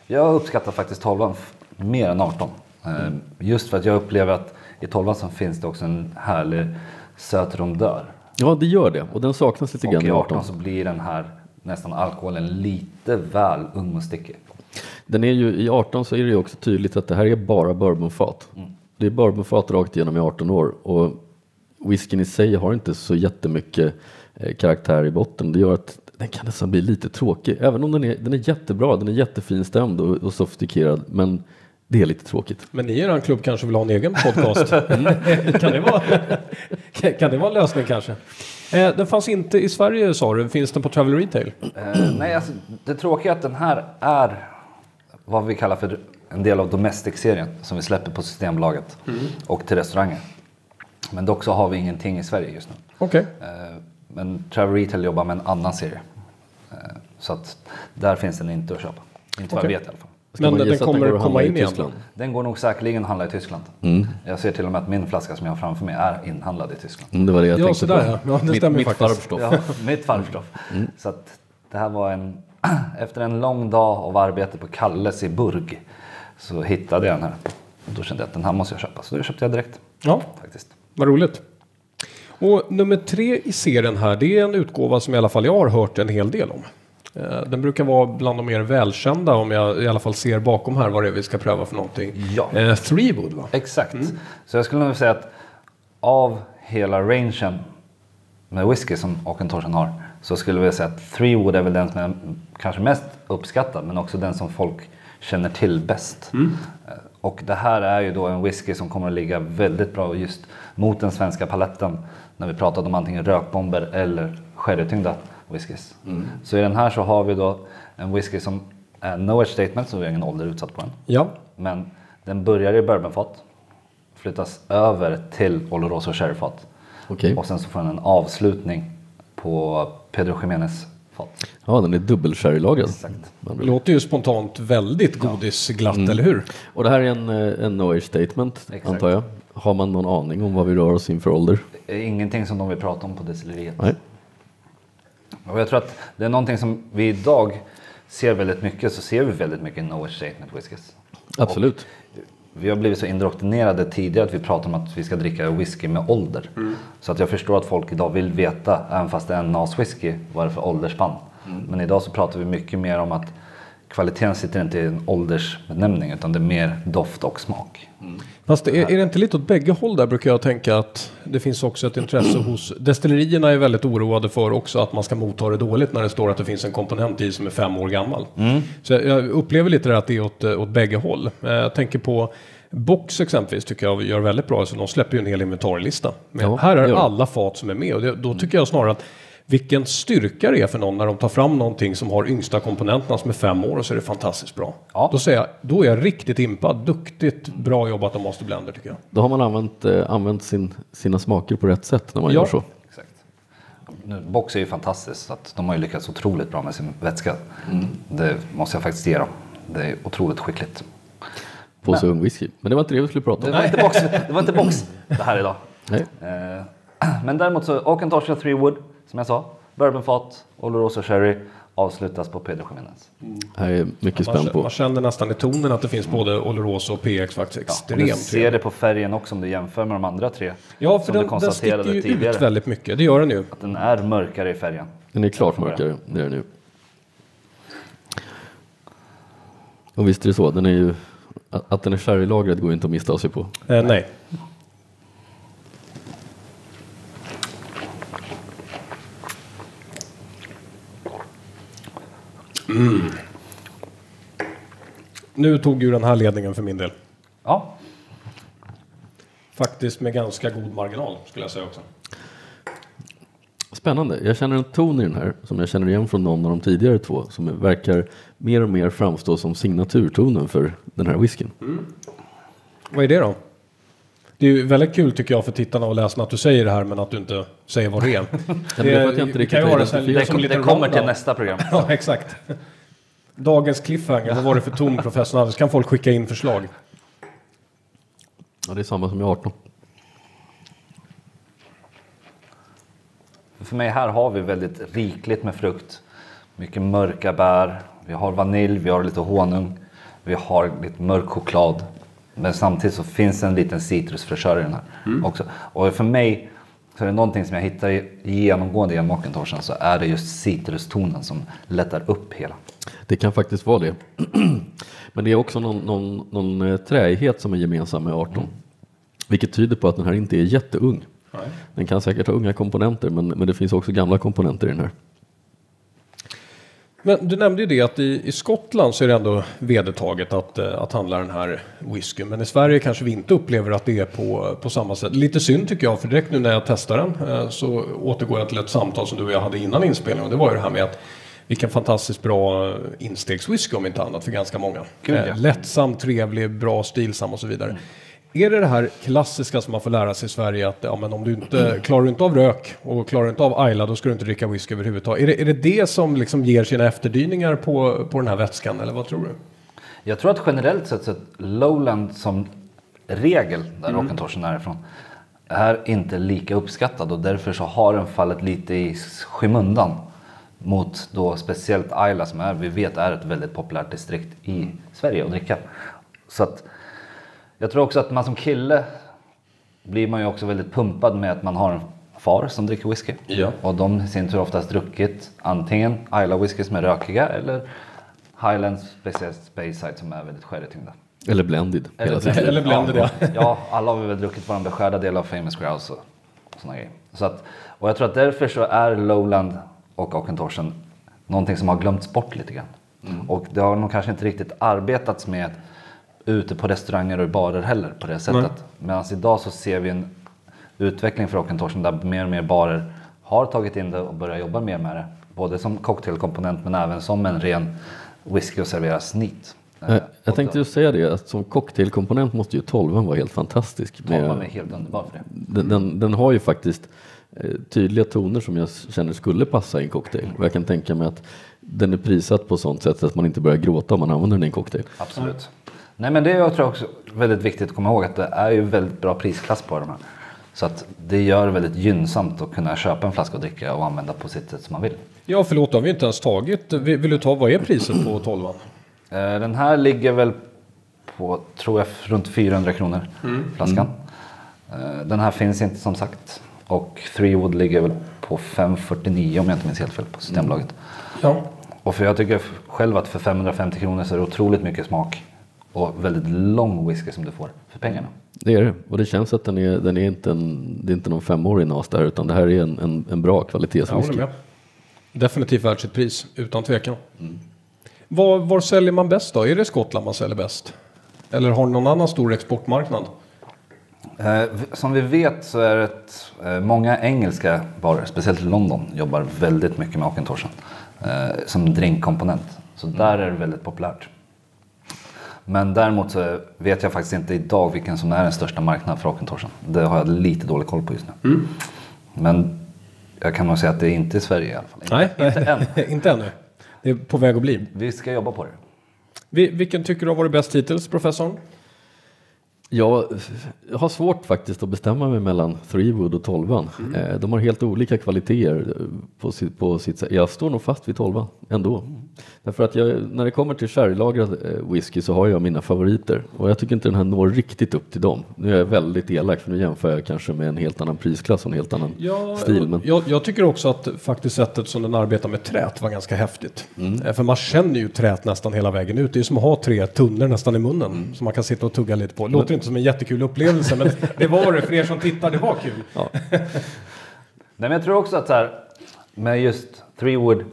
Speaker 3: jag uppskattar faktiskt 12 f- mer än 18. Eh, Just för att jag upplever att i 12 så finns det också en härlig söt rondör.
Speaker 2: Ja, det gör det och den saknas lite
Speaker 3: Och
Speaker 2: grann
Speaker 3: i
Speaker 2: i
Speaker 3: 18
Speaker 2: 18.
Speaker 3: så blir den här nästan alkoholen lite väl ung och stickig.
Speaker 2: Den är ju, I 18 så är det ju också tydligt att det här är bara bourbonfat. Det är bourbonfat rakt igenom i 18 år och whiskyn i sig har inte så jättemycket eh, karaktär i botten. Det gör att den kan nästan bli lite tråkig. Även om den är, den är jättebra, den är jättefin stämd och, och sofistikerad. Men det är lite tråkigt.
Speaker 1: Men ni i er klubb kanske vill ha en egen podcast? (laughs) kan, det vara, kan det vara en lösning kanske? Eh, den fanns inte i Sverige sa du, finns den på Travel Retail?
Speaker 3: Eh, nej, alltså, det tråkiga är att den här är vad vi kallar för en del av Domestic-serien som vi släpper på Systembolaget och till restauranger. Men dock så har vi ingenting i Sverige just nu.
Speaker 1: Okej.
Speaker 3: Eh, men Travel Retail jobbar med en annan serie. Eh, så att där finns den inte att köpa. Inte vad
Speaker 1: Okej.
Speaker 3: jag vet i alla fall.
Speaker 2: Ska
Speaker 1: Men den kommer
Speaker 2: att
Speaker 1: komma
Speaker 2: i
Speaker 1: in igen?
Speaker 2: Tyskland?
Speaker 3: Den går nog säkerligen att handla i Tyskland. Jag ser till och med att min flaska som jag har framför mig är inhandlad i Tyskland.
Speaker 2: Mm, det var det jag
Speaker 1: Ja,
Speaker 2: tänkte
Speaker 1: sådär,
Speaker 2: på.
Speaker 1: ja. Ja, det
Speaker 2: mitt
Speaker 1: stämmer
Speaker 2: mitt
Speaker 1: faktiskt.
Speaker 3: Ja, mitt farbrstoff. Så att det här var en... (clears throat) Efter en lång dag av arbete på Kalles i Burg så hittade jag den här. Och då kände jag att den här måste jag köpa. Så det köpte jag direkt.
Speaker 1: Ja,
Speaker 3: Faktiskt.
Speaker 1: vad roligt. Och nummer tre i serien här, det är en utgåva som i alla fall jag har hört en hel del om. Eh, Den brukar vara bland de mer välkända om jag i alla fall ser bakom här vad det är vi ska pröva för någonting.
Speaker 3: Ja.
Speaker 1: Eh, Threewood va?
Speaker 3: Exakt. Så jag skulle nog säga att av hela rangen med whisky som Åken Torsen har så skulle jag säga att Threewood är väl den som är kanske mest uppskattad men också den som folk känner till bäst. Eh, Och det här är ju då en whisky som kommer att ligga väldigt bra just mot den svenska paletten när vi pratade om antingen rökbomber eller sherrytyngda whiskys. Så i den här så har vi då en whisky som är no age statement så vi har ingen ålder utsatt på den.
Speaker 1: Ja.
Speaker 3: Men den börjar i bourbonfat, flyttas över till Oloroso sherryfat
Speaker 2: Okej.
Speaker 3: och sen så får den en avslutning på Pedro Jiménez fat.
Speaker 2: Ja, den är dubbel-sherrylagrad.
Speaker 3: Exakt.
Speaker 2: med andra ord.
Speaker 1: Låter ju spontant väldigt godisglatt, eller hur?
Speaker 2: Och det här är en, eh, en no age statement,
Speaker 3: Exakt.
Speaker 2: antar jag. Har man någon aning om vad vi rör oss inför ålder?
Speaker 3: Det ingenting som de vill prata om på destilleriet.
Speaker 2: Nej.
Speaker 3: Och jag tror att det är någonting som vi idag ser väldigt mycket, så ser vi väldigt mycket no statement whiskys.
Speaker 2: Absolut.
Speaker 3: Vi har blivit så indoktrinerade tidigare att vi pratar om att vi ska dricka whisky med ålder. Så att jag förstår att folk idag vill veta, även fast det är en NAS whisky, vad det är för åldersspann. Men idag så pratar vi mycket mer om att kvaliteten sitter inte i en åldersbenämning utan det är mer doft och smak.
Speaker 1: Fast är, är det inte lite åt bägge håll där brukar jag tänka att det finns också ett intresse hos destillerierna är väldigt oroade för också att man ska motta det dåligt när det står att det finns en komponent i som är fem år gammal. Så jag- upplever lite det att det är åt, åt bägge håll. Eh, Jag tänker på Box exempelvis tycker jag gör väldigt bra, så de släpper ju en hel inventarielista. Men
Speaker 2: Ja,
Speaker 1: här är
Speaker 2: de.
Speaker 1: alla fat som är med och det, då tycker jag snarare att vilken styrka det är för någon när de tar fram någonting som har yngsta komponenterna som är fem år och så är det fantastiskt bra.
Speaker 3: Ja.
Speaker 1: Då säger jag, då är jag riktigt impad. Duktigt bra jobbat av Master Blender tycker jag.
Speaker 2: Då har man använt, eh, använt sin, sina smaker på rätt sätt när man
Speaker 1: Ja.
Speaker 2: gör så.
Speaker 3: Exakt. Nu, Box är ju fantastiskt, så att de har ju lyckats otroligt bra med sin vätska. Det måste jag faktiskt ge dem. Det är otroligt skickligt.
Speaker 2: På så ung whisky. Men det var inte det vi skulle prata
Speaker 3: Det
Speaker 2: om.
Speaker 3: var, inte box, det var inte box det här idag.
Speaker 2: Nej.
Speaker 3: Eh, (clears throat) Men däremot så Auchentosh Three Wood, som jag sa, bourbonfat, Oloroso Sherry avslutas på Pedro Jiménez.
Speaker 2: Här är mycket spänd på.
Speaker 1: man känner nästan i tonen att det finns både Oloroso och PX faktiskt
Speaker 3: Ja,
Speaker 1: extremt
Speaker 3: du ser det på färgen också om du jämför med de andra tre.
Speaker 1: Ja, för den, den
Speaker 3: konstaterade
Speaker 1: sticker ju
Speaker 3: tidigare.
Speaker 1: ut väldigt mycket. Det gör den ju.
Speaker 3: Att den är mörkare i färgen.
Speaker 2: Den är klart mörkare, det är den nu. Och visst är det så, den är ju, att att den är sherrylagrad går ju inte att missta sig på.
Speaker 1: Eh, nej. Mm. Nu tog ju den här ledningen för min del.
Speaker 3: Ja,
Speaker 1: Faktiskt med ganska god marginal skulle jag säga också.
Speaker 2: Spännande. Jag känner en ton i den här som jag känner igen från någon av de tidigare två som verkar mer och mer framstå som signaturtonen för den här whiskyn.
Speaker 1: Vad är det då? Det är väldigt kul tycker jag för tittarna och läsarna att du säger det här men att du inte säger vad det är. (laughs)
Speaker 2: det att jag inte
Speaker 1: vi kan ju ha det
Speaker 3: det,
Speaker 1: som
Speaker 3: det kommer till nästa program. (laughs)
Speaker 1: Ja, exakt. Dagens cliffhanger, vad var det för ton professorn hade? Så kan folk skicka in förslag.
Speaker 2: Ja, det är samma som i 18.
Speaker 3: För mig här har vi väldigt rikligt med frukt. Mycket mörka bär. Vi har vanilj, vi har lite honung. Vi har lite mörk choklad. Men samtidigt så finns en liten citrusfräschör i den här också. Och för mig så är det någonting som jag hittar i- genomgående i Mockentoshen så är det just citrustonen som lättar upp hela.
Speaker 2: Det kan faktiskt vara det. (clears throat) Men det är också någon, någon, någon eh, träighet som är gemensam med 18. Vilket tyder på att den här inte är jätteung. Den kan säkert ha unga komponenter men, men det finns också gamla komponenter i den här.
Speaker 1: Men du nämnde ju det att i, i Skottland så är det ändå vedertaget att, eh, att handla den här whiskyn. Men i Sverige kanske vi inte upplever att det är på, på samma sätt. Lite synd tycker jag, för direkt nu när jag testar den eh, så återgår jag till ett samtal som du och jag hade innan inspelningen. Det var ju det här med att vilken fantastiskt bra instegswhisky om inte annat för ganska många.
Speaker 3: Gud, ja.
Speaker 1: Eh, Lättsam, trevlig, bra, stilsam och så vidare. Är det det här klassiska som man får lära sig i Sverige att ja, men om du inte klarar du inte av rök och klarar du inte av Ayla då ska du inte dricka whisky överhuvudtaget. Är det är det, det som liksom ger sina efterdyningar på, på den här vätskan eller vad tror du?
Speaker 3: Jag tror att generellt sett så att Lowland som regel, där mm. Rockentoshen är ifrån, är inte lika uppskattad och därför så har den fallit lite i skymundan mot då speciellt Ayla som är, vi vet är ett väldigt populärt distrikt i Sverige att dricka. Så att jag tror också att man som kille blir man ju också väldigt pumpad med att man har en far som dricker whisky.
Speaker 1: Ja.
Speaker 3: Och de i sin tur oftast druckit antingen Isla whisky som är rökiga eller Highlands speciellt Speyside som är väldigt sherrytyngda.
Speaker 2: Eller blended.
Speaker 3: Eller
Speaker 2: hela
Speaker 3: blended.
Speaker 2: tiden.
Speaker 1: Eller blended, ja.
Speaker 3: ja. alla har vi väl druckit vår beskärda del av Famous Grouse och sådana grejer. Så att, och jag tror att därför så är Lowland och Auchentorsen någonting som har glömts bort lite grann. Och det har nog kanske inte riktigt arbetats med ute på restauranger och barer heller på det sättet. Medan idag så ser vi en utveckling för Auchentorsen där mer och mer barer har tagit in det och börjar jobba mer med det. Både som cocktailkomponent men även som en ren whisky och serveras neat.
Speaker 2: Eh, Jag tänkte just säga det, att som cocktailkomponent måste ju 12 vara helt fantastisk.
Speaker 3: Tolvan är helt underbar för det.
Speaker 2: den, den, den har ju faktiskt eh, tydliga toner som jag känner skulle passa i en cocktail. Och jag kan tänka mig att den är prissatt på sånt sätt att man inte börjar gråta om man använder den i en cocktail.
Speaker 3: Absolut. Nej men det är jag tror också väldigt viktigt att komma ihåg att det är ju väldigt bra prisklass på de här. Så att det gör det väldigt gynnsamt att kunna köpa en flaska och dricka och använda på sitt sätt som man vill.
Speaker 1: Ja, förlåt, då har vi inte ens tagit. Vill, vill du ta, vad är priset på 12
Speaker 3: Eh, Den här ligger väl på, tror jag, runt 400 kronor flaskan. Eh, Den här finns inte som sagt. Och Three Wood ligger väl på 549 om jag inte minns helt fel på Systembolaget.
Speaker 1: Ja.
Speaker 3: Och för jag tycker själv att för 550 kronor så är det otroligt mycket smak och väldigt lång whisky som du får för pengarna.
Speaker 2: Det är det. Och det känns att den är, den är inte en, det är inte någon femårig nas där utan det här är en, en, en bra kvalitetswhisky.
Speaker 1: med. Definitivt värt sitt pris, utan tvekan. Var, var säljer man bäst då? Är det Skottland man säljer bäst? Eller har ni någon annan stor exportmarknad?
Speaker 3: Eh, som vi vet så är det ett, eh, många engelska barer, speciellt i London, jobbar väldigt mycket med Auchentoshan eh, som drinkkomponent. Så där är det väldigt populärt. Men däremot så vet jag faktiskt inte idag vilken som är den största marknaden för Auchentoshan. Det har jag lite dålig koll på just nu. Men jag kan nog säga att det är inte i Sverige i alla fall.
Speaker 1: Nej,
Speaker 3: Inte än. (laughs)
Speaker 1: inte ännu. Det är på väg att bli.
Speaker 3: Vi ska jobba på det.
Speaker 1: Vi- Vilken tycker du har varit bäst hittills, professorn?
Speaker 2: Jag har svårt faktiskt att bestämma mig mellan Threewood och 12 eh, De har helt olika kvaliteter på sitt, på sitt sätt. Jag står nog fast vid 12 ändå. Därför att jag, när det kommer till sherrylagrad eh, whisky så har jag mina favoriter och jag tycker inte den här når riktigt upp till dem. Nu är jag väldigt elak för nu jämför jag kanske med en helt annan prisklass och en helt annan stil. Men
Speaker 1: jag, jag tycker också att faktiskt sättet som den arbetar med trät var ganska häftigt. Eh, För man känner ju trät nästan hela vägen ut. Det är som att ha tre tunnor nästan i munnen som man kan sitta och tugga lite på. Låter inte som en jättekul upplevelse men det var det för er som tittar. Det var kul. (laughs)
Speaker 3: Nej, men jag tror också att så här, med just Threewood,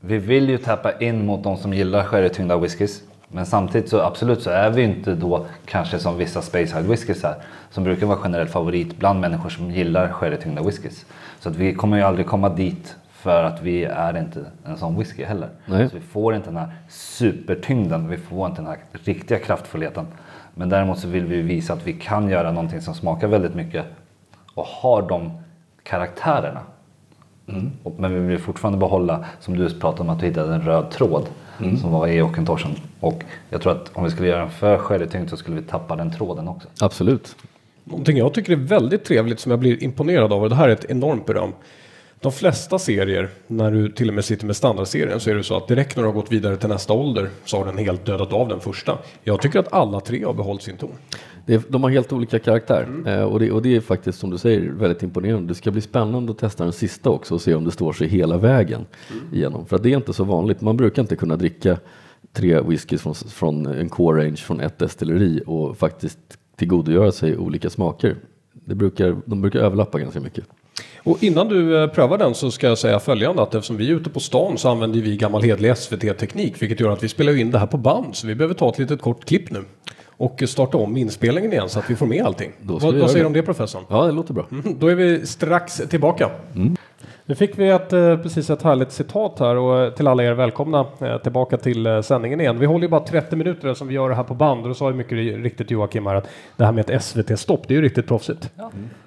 Speaker 3: vi vill ju tappa in mot de som gillar sherrytyngda whiskys. Men samtidigt så absolut så är vi inte då kanske som vissa Spacehide whiskys här. Som brukar vara generell favorit bland människor som gillar sherrytyngda whiskys. Så att vi kommer ju aldrig komma dit för att vi är inte en sån whisky heller.
Speaker 2: Nej.
Speaker 3: Så vi får inte den här supertyngden, vi får inte den här riktiga kraftfullheten. Men däremot så vill vi visa att vi kan göra någonting som smakar väldigt mycket och har de karaktärerna. Och, men vi vill fortfarande behålla, som du pratade om, att du hittade en röd tråd som var i Ockentorsen. Och jag tror att om vi skulle göra en för sherrytyngd så skulle vi tappa den tråden också.
Speaker 2: absolut.
Speaker 1: Någonting jag tycker är väldigt trevligt som jag blir imponerad av och det här är ett enormt beröm. De flesta serier, när du till och med sitter med standardserien, så är det så att direkt när du har gått vidare till nästa ålder så har den helt dödat av den första. Jag tycker att alla tre har behållit sin ton.
Speaker 2: Det är, de har helt olika karaktär eh, och, det, och det är faktiskt som du säger väldigt imponerande. Det ska bli spännande att testa den sista också och se om det står sig hela vägen igenom. För att det är inte så vanligt. Man brukar inte kunna dricka tre whiskys från, från en core range från ett destilleri och faktiskt tillgodogöra sig olika smaker. Det brukar, de brukar överlappa ganska mycket.
Speaker 1: Och innan du eh, prövar den så ska jag säga följande att eftersom vi är ute på stan så använder vi gammal hedlig SVT-teknik vilket gör att vi spelar in det här på band så vi behöver ta ett litet kort klipp nu och starta om inspelningen igen så att vi får med allting. Vad, vad säger du om det professorn?
Speaker 2: Ja, det låter bra.
Speaker 1: Mm, Då är vi strax tillbaka. Nu fick vi ett, eh, precis ett härligt citat här och eh, till alla er välkomna eh, tillbaka till sändningen igen. Vi håller ju bara 30 minuter som vi gör det här på band och då sa ju mycket riktigt Joakim här att det här med ett SVT-stopp, det är ju riktigt proffsigt.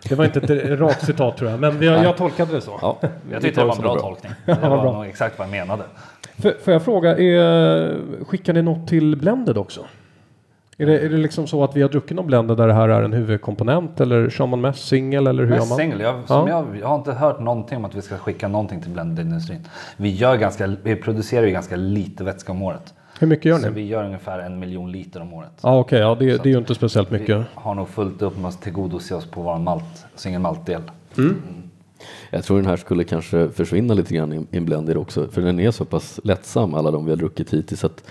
Speaker 1: Det var inte ett rakt citat tror jag, men vi, jag tolkade det så.
Speaker 2: Ja, (laughs)
Speaker 3: Jag tyckte det var en bra tolkning. Det
Speaker 1: vad
Speaker 3: var
Speaker 1: bra.
Speaker 3: exakt vad jag menade.
Speaker 1: Får, får jag fråga, är, skickar ni något till Blended också? Är det, är det liksom så att vi har druckit någon Blended där det här är en huvudkomponent eller kör man mest singel eller hur gör
Speaker 3: Mest
Speaker 1: man?
Speaker 3: single. Jag, som
Speaker 1: Ja.
Speaker 3: jag, jag har inte hört någonting om att vi ska skicka någonting till blendindustrin. Vi, gör ganska, vi producerar ju ganska lite vätska om året.
Speaker 1: Hur mycket gör
Speaker 3: Så
Speaker 1: ni?
Speaker 3: vi gör ungefär en miljon liter om året.
Speaker 1: Ja okej, ja, det, det är ju inte speciellt mycket.
Speaker 3: Vi har nog fullt upp med att tillgodose oss på vår malt, single malt-del.
Speaker 2: Jag tror den här skulle kanske försvinna lite grann i- i en blender också. För den är så pass lättsam, alla de vi har druckit hittills. Att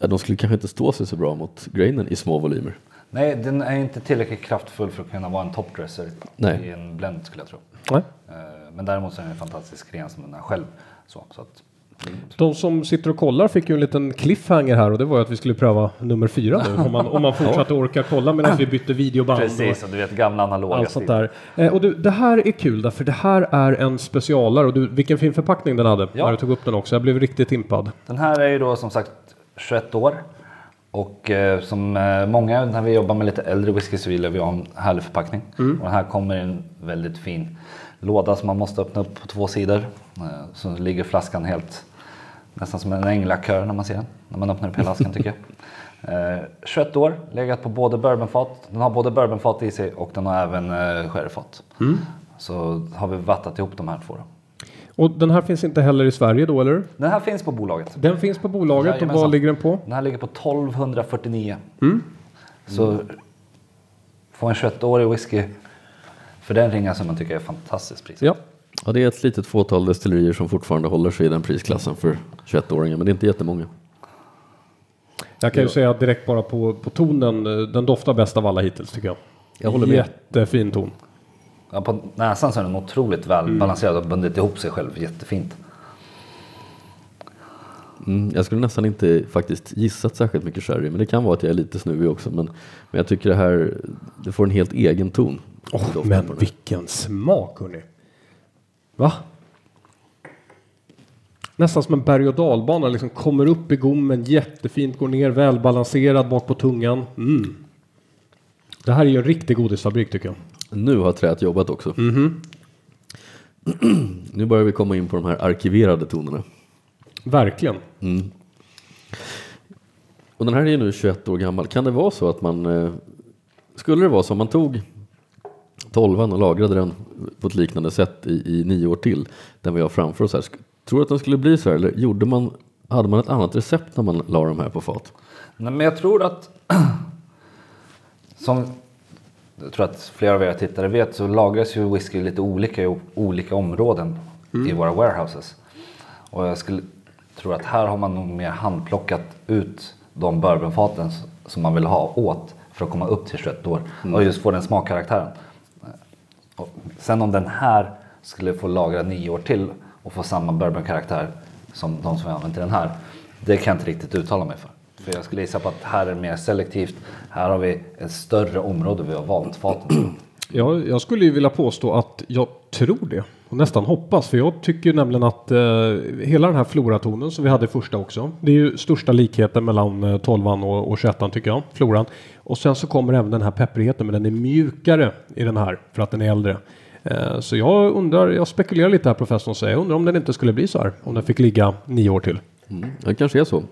Speaker 2: ja, de skulle kanske inte stå sig så bra mot grainen i små volymer.
Speaker 3: Nej, den är inte tillräckligt kraftfull för att kunna vara en topdresser
Speaker 2: Nej.
Speaker 3: i en blend skulle jag tro.
Speaker 1: Nej.
Speaker 3: Eh, Men däremot så är den en fantastisk ren som den är själv. Så, så att,
Speaker 1: De som sitter och kollar fick ju en liten cliffhanger här och det var ju att vi skulle pröva nummer fyra nu. Om man, om man fortsatte orka kolla medan vi bytte videoband.
Speaker 3: precis, och du vet gamla analoga
Speaker 1: allt sånt där. Eh, och du, det här är kul därför det här är en specialare och du, vilken fin förpackning den hade
Speaker 3: Ja.
Speaker 1: när du tog upp den också. Jag blev riktigt impad.
Speaker 3: Den här är ju då som sagt 21 år. Och eh, som eh, många när vi jobbar med lite äldre whisky så vill vi ha en härlig förpackning. Och den här kommer i en väldigt fin låda som man måste öppna upp på två sidor. Eh, så ligger flaskan helt nästan som en änglakör när man ser den. När man öppnar upp hela asken tycker jag. (laughs) Eh, 21 år, legat på både bourbonfat. Den har både bourbonfat i sig och den har även eh, sherryfat. Så har vi vattat ihop de här två. Då.
Speaker 1: Och den här finns inte heller i Sverige då eller?
Speaker 3: Den här finns på bolaget.
Speaker 1: Den finns på bolaget och
Speaker 3: Jajamensan.
Speaker 1: vad ligger den på?
Speaker 3: Den här ligger på 1249. Så få en 21-årig whisky för den ringa som man tycker är fantastiskt pris.
Speaker 1: Ja.
Speaker 2: Ja, det är ett litet fåtal destillerier som fortfarande håller sig i den prisklassen för 21-åringar, men det är inte jättemånga.
Speaker 1: Jag kan ju säga direkt bara på, på tonen, eh, den doftar bäst av alla hittills tycker jag.
Speaker 2: Jag håller med.
Speaker 1: Jättefin ton.
Speaker 3: Ja, på näsan så är den otroligt väl balanserad och bundit ihop sig själv jättefint.
Speaker 2: Mm, jag skulle nästan inte faktiskt gissat särskilt mycket sherry, men det kan vara att jag är lite snuvig också. Men, men jag tycker det här, det får en helt egen ton. På
Speaker 1: men vilken smak hörni. Va? Nästan som en berg och dalbana, liksom kommer upp i gommen jättefint, går ner välbalanserad bak på tungan. Mm. Det här är ju en riktig godisfabrik tycker jag.
Speaker 2: Nu har träet jobbat också. nu börjar vi komma in på de här arkiverade tonerna.
Speaker 1: Verkligen.
Speaker 2: Och den här är ju nu 21 år gammal. Kan det vara så att man... Eh, skulle det vara så om man tog 12 och lagrade den på ett liknande sätt i, i nio år till, den vi har framför oss här. Tror du att den skulle bli så här eller gjorde man, hade man ett annat recept när man la de här på fat?
Speaker 3: Nej, men jag tror att (clears throat) som jag tror att flera av era tittare vet så lagras ju whisky lite olika i olika områden i våra warehouses. Och jag skulle tro att här har man nog mer handplockat ut de bourbonfaten som man vill ha åt för att komma upp till 21 år och just få den smakkaraktären. Och sen om den här skulle få lagra nio år till och få samma bourbonkaraktär som de som vi använt i den här. Det kan jag inte riktigt uttala mig för. För jag skulle gissa på att här är det mer selektivt. Här har vi ett större område vi har valt faten.
Speaker 1: Ja, jag skulle ju vilja påstå att jag tror det. Och nästan hoppas. För jag tycker nämligen att eh, hela den här floratonen som vi hade i första också. Det är ju största likheten mellan eh, 12 och, och 21 tycker jag. Floran. Och sen så kommer även den här pepprigheten. Men den är mjukare i den här. För att den är äldre. Eh, så jag undrar, jag spekulerar lite här professorn säger. Jag undrar om den inte skulle bli så här. Om den fick ligga nio år till.
Speaker 2: Mm, det kanske är så.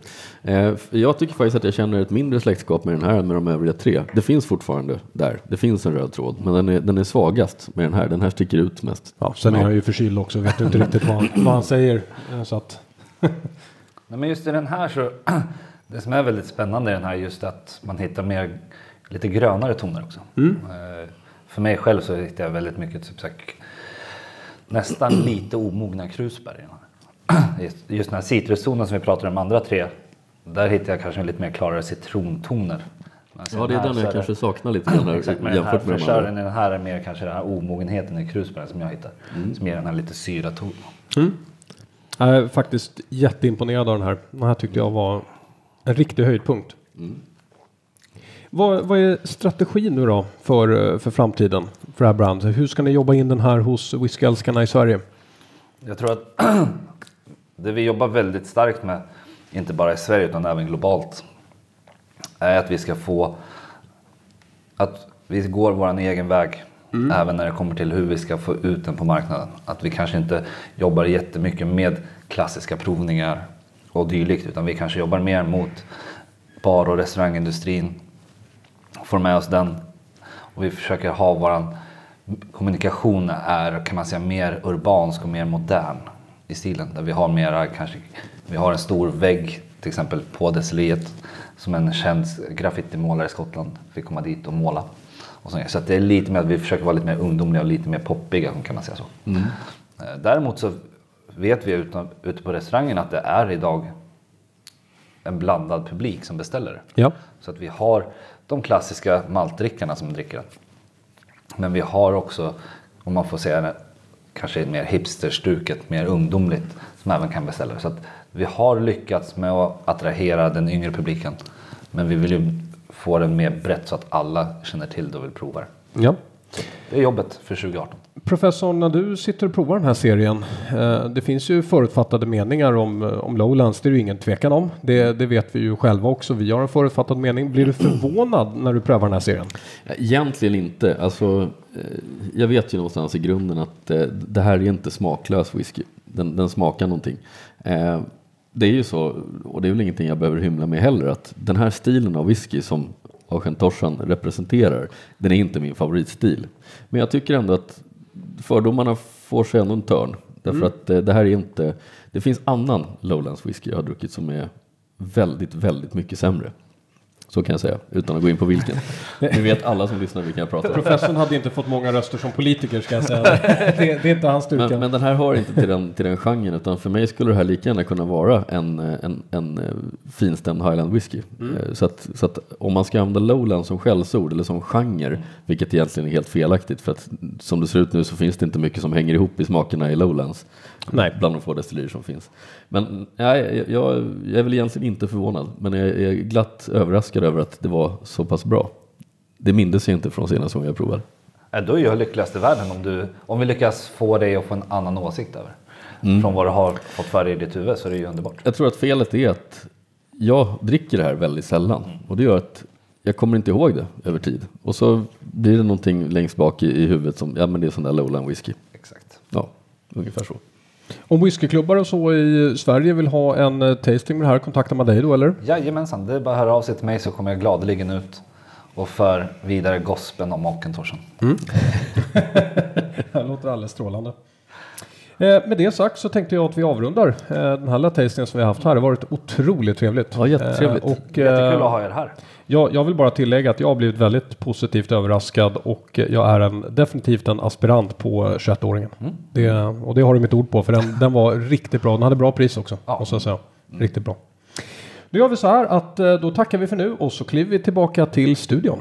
Speaker 2: Eh, jag tycker faktiskt att jag känner ett mindre släktskap med den här än med de övriga tre. Det finns fortfarande där. Det finns en röd tråd, men den är, den är svagast med den här. Den här sticker ut mest.
Speaker 1: Ja, sen är jag ju förkyld också. Vet inte riktigt vad, han- vad han säger. Eh, Så att, (laughs)
Speaker 3: Nej, men just i den här så, (clears throat) det som är väldigt spännande i den här är just att man hittar mer, lite grönare toner också. Eh, För mig själv så hittar jag väldigt mycket typ så här, nästan lite omogna krusbär i den här. (clears throat) Just- Just den här citrustonen som vi pratade om de andra tre, där hittar jag kanske lite mer klarare citrontoner.
Speaker 2: Ja, det är den jag
Speaker 3: det-
Speaker 2: kanske saknar lite grann (clears throat)
Speaker 3: Exakt, den här
Speaker 2: jämfört med de andra.
Speaker 3: i den här är mer kanske den här omogenheten i krusbären som jag hittar.
Speaker 2: Mm.
Speaker 3: Som ger den här lite syra ton.
Speaker 1: Jag är faktiskt jätteimponerad av den här. Den här tyckte jag var en riktig höjdpunkt. Vad, vad är strategin nu då för, för framtiden för det här brandet? Hur ska ni jobba in den här hos whiskyälskarna i Sverige?
Speaker 3: Jag tror att (clears throat) det vi jobbar väldigt starkt med, inte bara i Sverige utan även globalt, är att vi ska få att vi går vår egen väg. Även när det kommer till hur vi ska få ut den på marknaden. Att vi kanske inte jobbar jättemycket med klassiska provningar och dylikt. Utan vi kanske jobbar mer mot bar och restaurangindustrin. Får med oss den. Och vi försöker ha våran kommunikation är kan man säga mer urbansk och mer modern i stilen. Där vi har mera kanske, vi har en stor vägg till exempel på destilleriet som en känd graffitimålare i Skottland fick komma dit och måla. Och så, så att det är lite mer att vi försöker vara lite mer ungdomliga och lite mer poppiga kan man säga så. Eh, Däremot så vet vi ute, ute på restaurangen att det är idag en blandad publik som beställer.
Speaker 1: Ja.
Speaker 3: Så att vi har de klassiska maltdrickarna som dricker. Men vi har också, om man får säga det, kanske mer hipsterstuket, mer ungdomligt som även kan beställa. Så att vi har lyckats med att attrahera den yngre publiken. Men vi vill ju få den mer brett så att alla känner till det och vill prova det.
Speaker 1: ja.
Speaker 3: Det är jobbet för 2018.
Speaker 1: Professor, när du sitter och provar den här serien. Eh, det finns ju förutfattade meningar om, eh, om Lowlands. Det är det ju ingen tvekan om. Det, det vet vi ju själva också. Vi har en förutfattad mening. Blir du förvånad när du prövar den här serien?
Speaker 2: Egentligen inte. Alltså, eh, jag vet ju någonstans i grunden att eh, det här är inte smaklös whisky. Den, den smakar någonting. Eh, Det är ju så, och det är väl ingenting jag behöver hymla med heller, att den här stilen av whisky som Auchentorsan representerar, den är inte min favoritstil. Men jag tycker ändå att fördomarna får sig ändå en törn. Därför att eh, det här är inte, det finns annan Lowlands whisky jag har druckit som är väldigt, väldigt mycket sämre. Så kan jag säga, utan att gå in på vilken. Nu vet alla som lyssnar vilken jag pratar om.
Speaker 1: Professorn hade inte fått många röster som politiker ska jag säga. Det, det är inte hans styrka.
Speaker 2: Men, men den här hör inte till den, till den genren, utan för mig skulle det här lika gärna kunna vara en, en, en eh, finstämd Highland whisky. Eh, Så, att, så att om man ska använda Lowland som skällsord eller som genre, vilket egentligen är helt felaktigt, för att som det ser ut nu så finns det inte mycket som hänger ihop i smakerna i Lowlands.
Speaker 4: Nej.
Speaker 2: Bland de få destillerier som finns. Men nej, jag, jag är väl egentligen inte förvånad. Men jag är glatt överraskad över att det var så pass bra. Det mindes jag inte från senaste gången jag provade.
Speaker 3: Då är jag lyckligast i världen om, du, om vi lyckas få dig att få en annan åsikt över. Från vad du har fått för dig i ditt huvud så är det ju underbart.
Speaker 2: Jag tror att felet är att jag dricker det här väldigt sällan. Och det gör att jag kommer inte ihåg det över tid. Och så blir det någonting längst bak i, i huvudet som, ja men det är sån där lowland whisky.
Speaker 3: Exakt.
Speaker 2: Ja, ungefär så.
Speaker 4: Om whiskyklubbar och så i Sverige vill ha en eh, tasting med det här, kontaktar man dig då eller?
Speaker 3: Jajamensan, det är bara att höra av sig till mig så kommer jag gladeligen ut och för vidare gospen om Ockentorsen. (laughs)
Speaker 4: Det låter alldeles strålande. Eh, med det sagt så tänkte jag att vi avrundar eh, den här lilla tastingen som vi har haft här. Det har varit otroligt trevligt.
Speaker 2: Ja, jättetrevligt.
Speaker 4: Eh, och,
Speaker 3: Jättekul att ha er här.
Speaker 4: jag, jag vill bara tillägga att jag har blivit väldigt positivt överraskad och jag är en, definitivt en aspirant på 21-åringen. Det, och det har du mitt ord på för den, den var riktigt bra. Den hade bra pris också.
Speaker 3: Ja.
Speaker 4: Måste jag säga. Riktigt bra. Då gör vi så här att då tackar vi för nu och så kliver vi tillbaka till studion.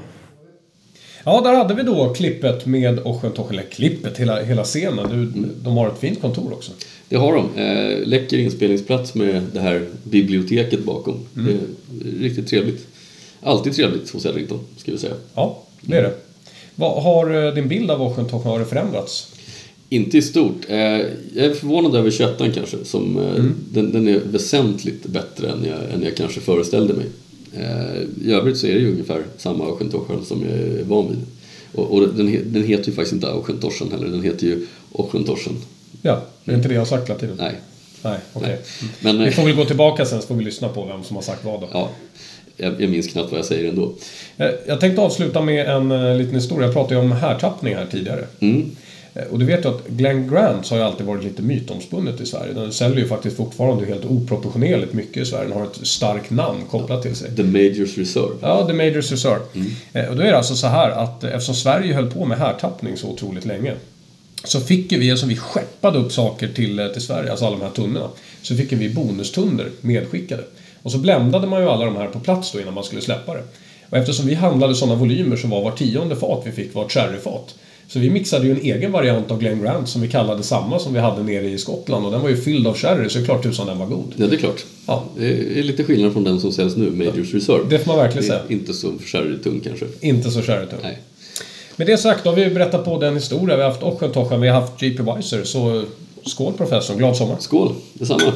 Speaker 1: Ja, där hade vi då klippet med Oschentoch, eller klippet, hela, hela scenen. Du, De har ett fint kontor också.
Speaker 2: Det har de. Eh, läcker inspelningsplats med det här biblioteket bakom. Det är riktigt trevligt. Alltid trevligt hos Edrington, ska vi säga.
Speaker 1: Ja, det är det. Vad, har eh, din bild av Oschentoch har det förändrats?
Speaker 2: Inte i stort. Eh, jag är förvånad över 21 kanske. Som, eh, den, den är väsentligt bättre än jag, än jag kanske föreställde mig. Eh, I övrigt så är det ju ungefär samma Auchentorschen som jag är van vid. Och, och den, den heter ju faktiskt inte Auchentorschen heller, den heter ju Auchentorschen.
Speaker 1: Ja, det är inte det jag har sagt hela tiden?
Speaker 2: Nej.
Speaker 1: Nej, okej.
Speaker 2: Nej. Men
Speaker 1: Vi
Speaker 2: eh,
Speaker 1: får väl gå tillbaka sen så får vi lyssna på vem som har sagt vad då.
Speaker 2: ja, jag, jag minns knappt vad jag säger ändå.
Speaker 1: Eh, Jag tänkte avsluta med en liten historia. Jag pratade ju om härtappning här tidigare.
Speaker 2: Mm.
Speaker 1: Eh, Och du vet ju att Glen Grant har ju alltid varit lite mytomspunnet i Sverige. Den säljer ju faktiskt fortfarande helt oproportionerligt mycket i Sverige. Den har ett starkt namn kopplat till sig.
Speaker 2: The Majors Reserve.
Speaker 1: Ja, The Majors Reserve. Eh, Och då är det alltså så här att eftersom Sverige höll på med härtappning så otroligt länge så fick ju vi, alltså vi skeppade upp saker till, eh, till Sverige, alltså alla de här tunnorna. Så fick vi bonustunnor medskickade. Och så bländade man ju alla de här på plats då innan man skulle släppa det. Och eftersom vi handlade sådana volymer så var var tionde fat vi fick var ett sherryfat. Så vi mixade ju en egen variant av Glen Grant som vi kallade samma som vi hade nere i Skottland och den var ju fylld av sherry så det är klart tusan den var god.
Speaker 2: Ja, det är klart.
Speaker 1: Ja.
Speaker 2: Det är lite skillnad från den som säljs nu, Majors Reserve.
Speaker 1: Det får man verkligen säga.
Speaker 2: inte så sherrytung kanske.
Speaker 1: Inte så sherrytung.
Speaker 2: Nej.
Speaker 1: Med det sagt, då har vi berättat på den historia. Vi har haft Oschentoshan, vi har haft JP Weiser. Så skål professorn, glad sommar!
Speaker 2: Skål, detsamma.